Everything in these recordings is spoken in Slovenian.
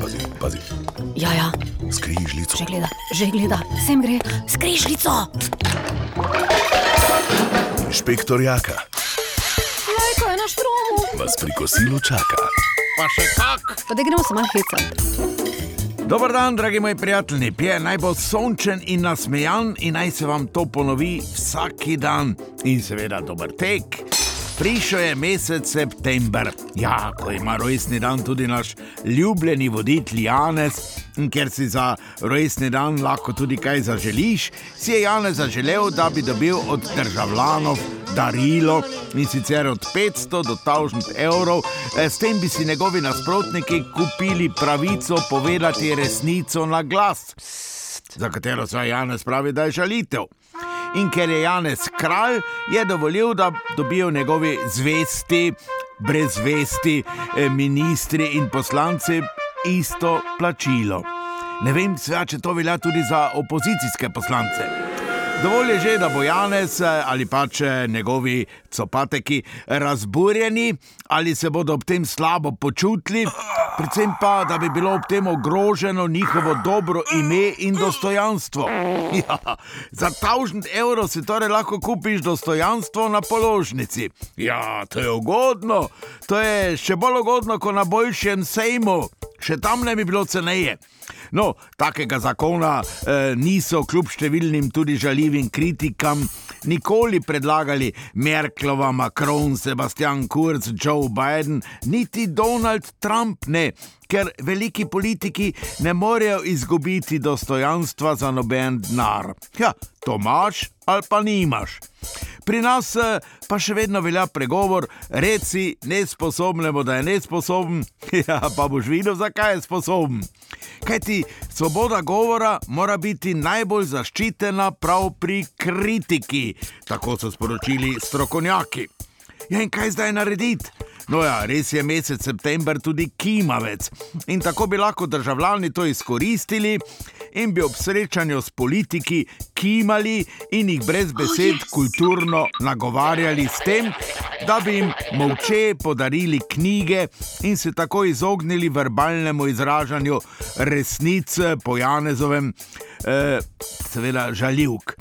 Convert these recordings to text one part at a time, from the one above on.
Pazi, pazi, Ja, ja, skrižljico. že gleda, že gleda, sem gre, skrižljico. Inšpektor Jaka Lajko je na štromu. vas pri kosilu čaka. Pa še kak. Pa da gremo se malo hecati. Dober dan, dragi moji prijatelji. Pije naj bo sončen in nasmejan in naj se vam to ponovi vsak dan. In seveda dober tek. Prišel je mesec september, ja, ko ima rojstni dan tudi naš ljubljeni voditelj Janez. In ker si za rojstni dan lahko tudi kaj zaželiš, si je Janez zaželel, da bi dobil od državljanov darilo in sicer od 500 do 1000 evrov, Eh, s tem bi si njegovi nasprotniki kupili pravico povedati resnico na glas, za katero se Janez pravi, da je žalitev. In ker je Janez kralj, je dovolil, da dobijo njegovi zvesti, brezvesti, eh, ministri in poslanci isto plačilo. Ne vem, sveda, če to velja tudi za opozicijske poslance. Dovolj je že, da bo Janez eh, ali pač eh, njegovi copateki razburjeni ali se bodo ob tem slabo počutili, predvsem pa, da bi bilo ob tem ogroženo njihovo dobro ime in dostojanstvo. Ja, za 1000 evrov si torej lahko kupiš dostojanstvo na položnici. Ja, to je ugodno, to je še bolj ugodno kot na boljšem sejmu, še tam ne bi bilo ceneje. No, takega zakona eh, niso kljub številnim tudi žaljivim kritikam nikoli predlagali Merklova, Macron, Sebastian Kurz, Joe Biden, niti Donald Trump ne, ker veliki politiki ne morejo izgubiti dostojanstva za noben denar. Ja, to imaš ali pa nimaš. Pri nas eh, pa še vedno velja pregovor: reci nesposobnemu, da je nesposoben, ja, pa boš videl, zakaj je sposoben. Kaj ti svoboda govora mora biti najbolj zaščitena prav pri kritiki, tako so sporočili strokovnjaki. Ja, in kaj zdaj narediti? No, ja, res je mesec september tudi kimavec. In tako bi lahko državljani to izkoristili in bi ob srečanju s politiki kimali in jih brez besed kulturno nagovarjali s tem, da bi jim molče podarili knjige in se tako izognili verbalnemu izražanju resnic po Janezovem, eh, seveda žaljivk.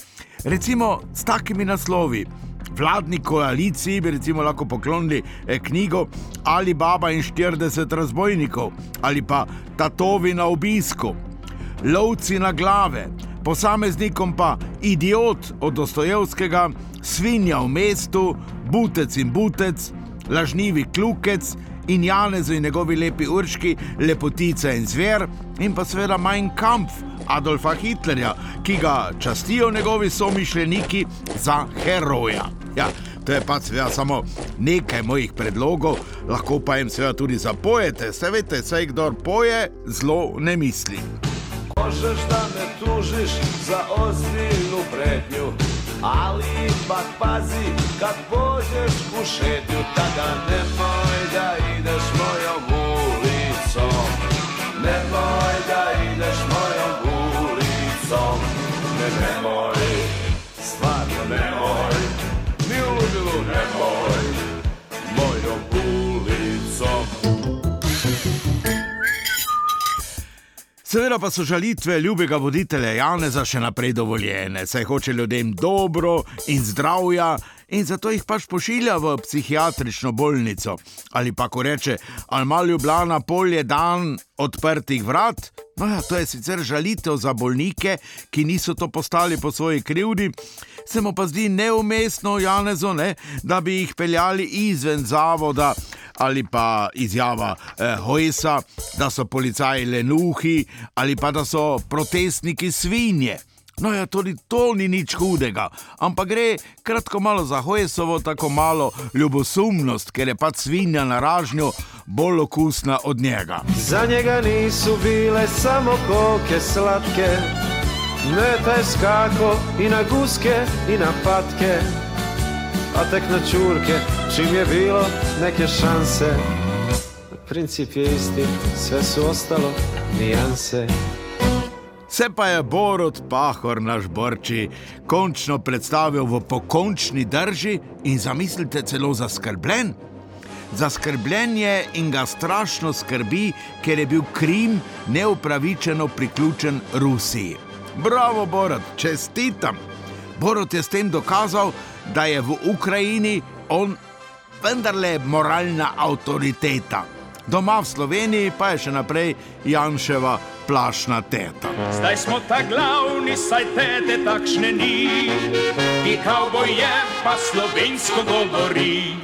Recimo s takimi naslovi. Vladni koaliciji bi recimo lahko poklonili eh, knjigo Ali Baba in 40 razbojnikov ali pa Tatovi na obisku, Lovci na glave, posameznikom pa Idiot od Dostojevskega, Svinja v mestu, Butec in Butec, Lažnivi klukec in Janez in njegovi lepi urški, Lepotica in zver in pa seveda Mein Kampf. Adolfa Hitlerja, ki ga častijo njegovi somišljeniki za heroja. Ja, to je pa seveda samo nekaj mojih predlogov, lahko pa jim seveda tudi zapojete, se veste, saj kdo poje, zlo ne misli. Možeš da me tužiš za ozbiljnu pretnju Ali ipak pazi kad pođeš u šetnju Tada nemoj da ideš mojom Seveda pa so žalitve ljubega voditelja Janeza še naprej dovoljene, saj hoče ljudem dobro in zdravja. In zato jih pač pošilja v psihiatrično bolnico. Ali pa, ko reče, ali ima ljubljena polje dan odprtih vrat. No, ja, to je sicer žalitev za bolnike, ki niso to postali po svoji krivdi. Se mu pa zdi neumestno, Janezo, ne, da bi jih peljali izven zavoda ali pa izjava eh, Hojsa, da so policaji lenuhi ali pa da so protestniki svinje. No, ja, tudi to ni nič hudega, ampak gre kratko malo za Hojsovo, tako malo ljubosumnost, ker je pač svinja na ražnju bolj okusna od njega. Za njega nisu bile samo koke slatke, ne taj skako i na guske i na patke, a tek na čurke, čim je bilo neke šanse. Princip je isti, sve su ostalo nijanse. Se pa je Borod Pahor, naš borči, končno predstavil v pokončni drži in zamislite celo zaskrbljen. Zaskrbljen je in ga strašno skrbi, ker je bil Krim neupravičeno priključen Rusiji. Bravo, Borod, čestitam! Borod je s tem dokazal, da je v Ukrajini on vendarle moralna avtoriteta. Doma v Sloveniji pa je še naprej Janševa plašna teta. Zdaj smo ta glavni, saj tete takšne ni. Ti kavboj je, pa slovensko govori.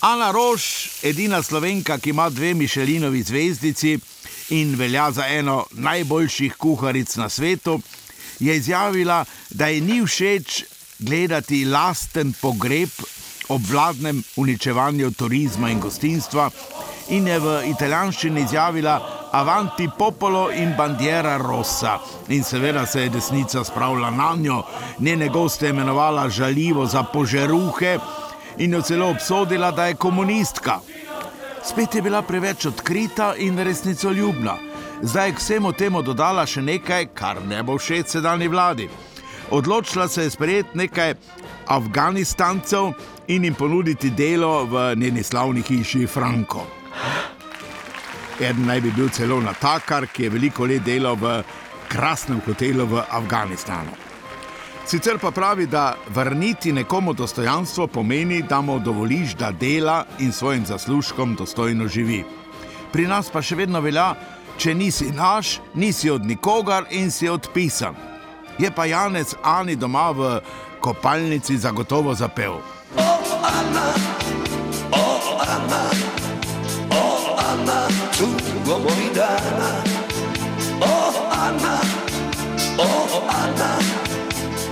Ana Roš, edina slovenka, ki ima dve Mišelinovi zvezdici in velja za eno najboljših kuharic na svetu, je izjavila, da ji ni všeč gledati lasten pogreb ob vladnem uničevanju turizma in gostinstva in je v italijanščini izjavila Avanti popolo in bandiera rossa. In seveda se je desnica spravila na njo, njene goste imenovala žaljivo za požeruhe in jo celo obsodila, da je komunistka. Spet je bila preveč odkrita in resnicoljubna. Zdaj je k vsemu temu dodala še nekaj, kar ne bo všeč sedanji vladi. Odločila se je sprejeti nekaj Afganistancev in jim ponuditi delo v njeni slavni hiši Franko. Eden naj bi bil celo natakar, ki je veliko let delal v krasnem hotelu v Afganistanu. Sicer pa pravi, da vrniti nekomu dostojanstvo pomeni, da mu dovoliš, da dela in svojim zaslužkom dostojno živi. Pri nas pa še vedno velja, če nisi naš, nisi od nikogar in si odpisan. Je pa Janec Ani doma v kopalnici zagotovo zapel. Tugo moj dana O Ana O Ana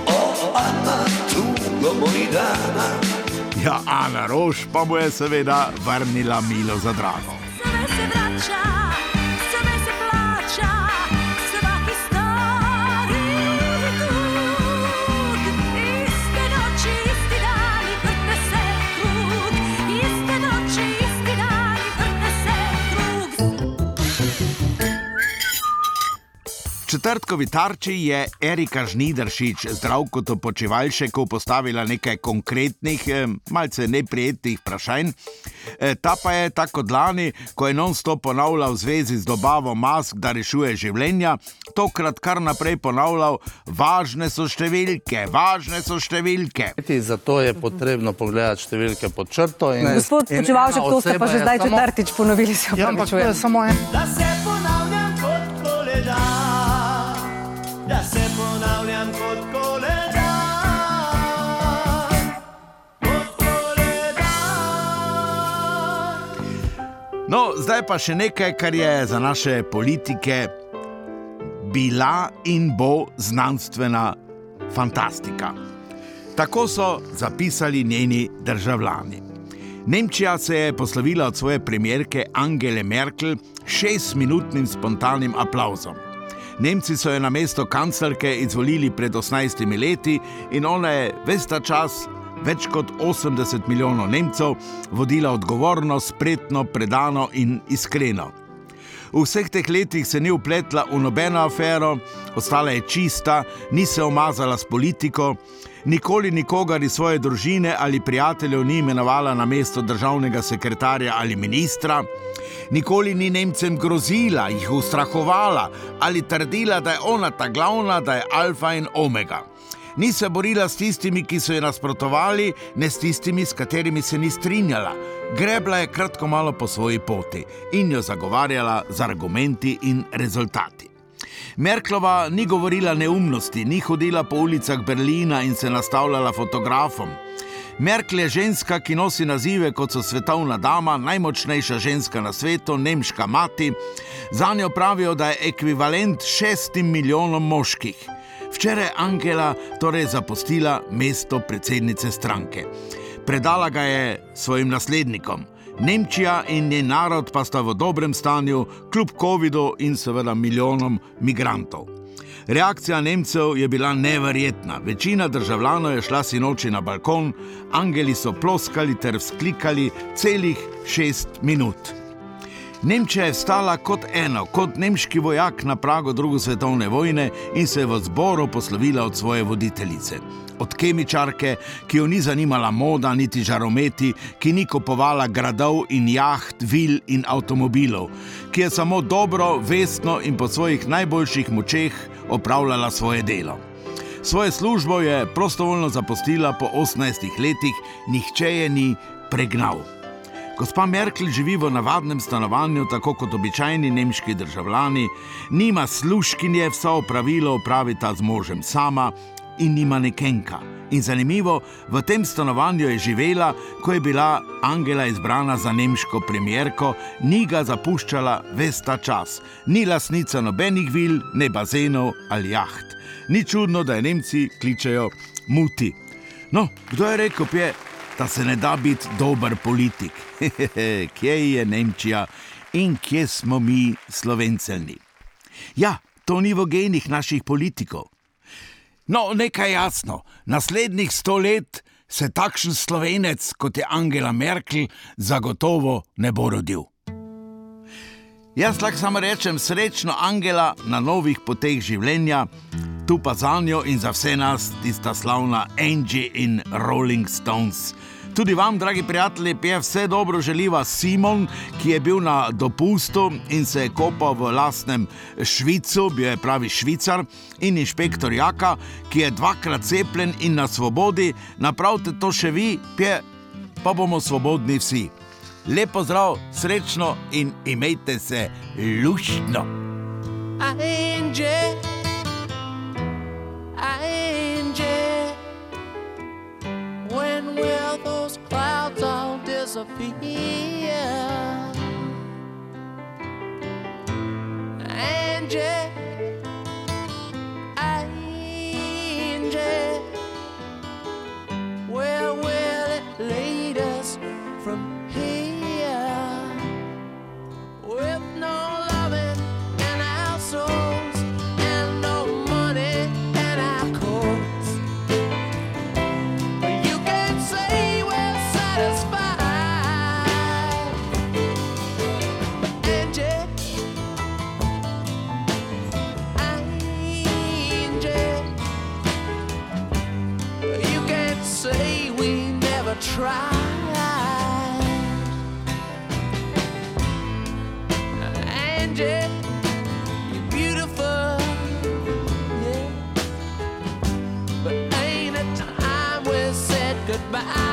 O Ana Tugo moj dana Ja, Ana Roš pa mu je seveda vrnila milo za drago. Sve se vraća, Četrtkovi tarči je Erika Žnidaršič zdravko to počivalšeku postavila nekaj konkretnih, eh, malce neprijetnih vprašanj. Eh, Ta pa je tako kot lani, ko je non-stop ponavljal v zvezi z dobavo mask, da rešuje življenja, tokrat kar naprej ponavljal: važne so številke, važne so številke. Zato je potrebno pogledati številke pod črto. In, Gospod Počevalšek, to ste pa že je zdaj samo- četrtič ponovili, se Ja, ampak to je samo en. Da se ponavljam kot koledar No, zdaj pa še nekaj, kar je za naše politike bila in bo znanstvena fantastika. Tako so zapisali njeni državljani. Nemčija se je poslovila od svoje premijerke Angele Merkel s šestminutnim spontanim aplauzom. Nemci so jo na mesto kanclerke izvolili pred 18 leti in ona je ves ta čas, več kot 80 milijonov Nemcev, vodila odgovorno, spretno, predano in iskreno. V vseh teh letih se ni upletla v nobeno afero, ostala je čista, ni se omazala s politiko, nikoli nikogar iz svoje družine ali prijateljev ni imenovala na mesto državnega sekretarja ali ministra, nikoli ni Nemcem grozila, jih ustrahovala ali trdila, da je ona ta glavna, da je alfa in omega. Ni se borila s tistimi, ki so ji nasprotovali, ne s tistimi, s katerimi se ni strinjala. Grebla je kratko malo po svoji poti in jo zagovarjala z argumenti in rezultati. Merklova ni govorila neumnosti, ni hodila po ulicah Berlina in se nastavljala fotografom. Merkel je ženska, ki nosi nazive kot so svetovna dama, najmočnejša ženska na svetu, nemška mati. Za njo pravijo, da je ekvivalent šestim milijonom moških. Včeraj je Angela torej zapustila mesto predsednice stranke. Predala ga je svojim naslednikom. Nemčija in njen narod pa sta v dobrem stanju, kljub COVID-u in seveda milijonom migrantov. Reakcija Nemcev je bila neverjetna. Večina državljanov je šla sinoči na balkon, angeli so ploskali ter vzklikali celih šest minut. Nemčija je stala kot eno, kot nemški vojak na pragu druge svetovne vojne in se je v zboru poslovila od svoje voditeljice. Od kemičarke, ki jo ni zanimala moda, niti žarometi, ki ni kupovala gradov in jaht, vil in avtomobilov, ki je samo dobro, vestno in po svojih najboljših močeh opravljala svoje delo. Svojo službo je prostovoljno zapustila po 18 letih, nihče je ni pregnal. Gospa Merkel živi v navadnem stanovanju, tako kot običajni nemški državljani, nima služkinje, vsa opravila opravita z možem sama in nima nekenka. In zanimivo, v tem stanovanju je živela, ko je bila Angela izbrana za nemško premjerko, ni ga zapuščala ves ta čas, ni lasnica nobenih vil, ne bazenov ali jaht. Ni čudno, da je Nemci kličejo muti. No, kdo je rekel, pje, da se ne da biti dober politik? kje je Nemčija in kje smo mi, slovencelni? Ja, to ni v genih naših politikov. No, nekaj jasno, naslednjih sto let se takšen slovenec kot je Angela Merkel zagotovo ne bo rodil. Jaz lahko samo rečem srečno Angela na novih poteh življenja, tu pa za njo in za vse nas tista slavna Angie in Rolling Stones. Tudi vam, dragi prijatelji, je vse dobro želiva Simon, ki je bil na dopustu in se je kopal v lastnem Švicu, bil je pravi švicar, in inšpektor Jaka, ki je dvakrat cepljen in na svobodi. Napravite to še vi, pje, pa bomo svobodni vsi. Lepo zdrav, srečno in imejte se luštno. Angie, disappear? Angie, Angie, where will it lead us from here? I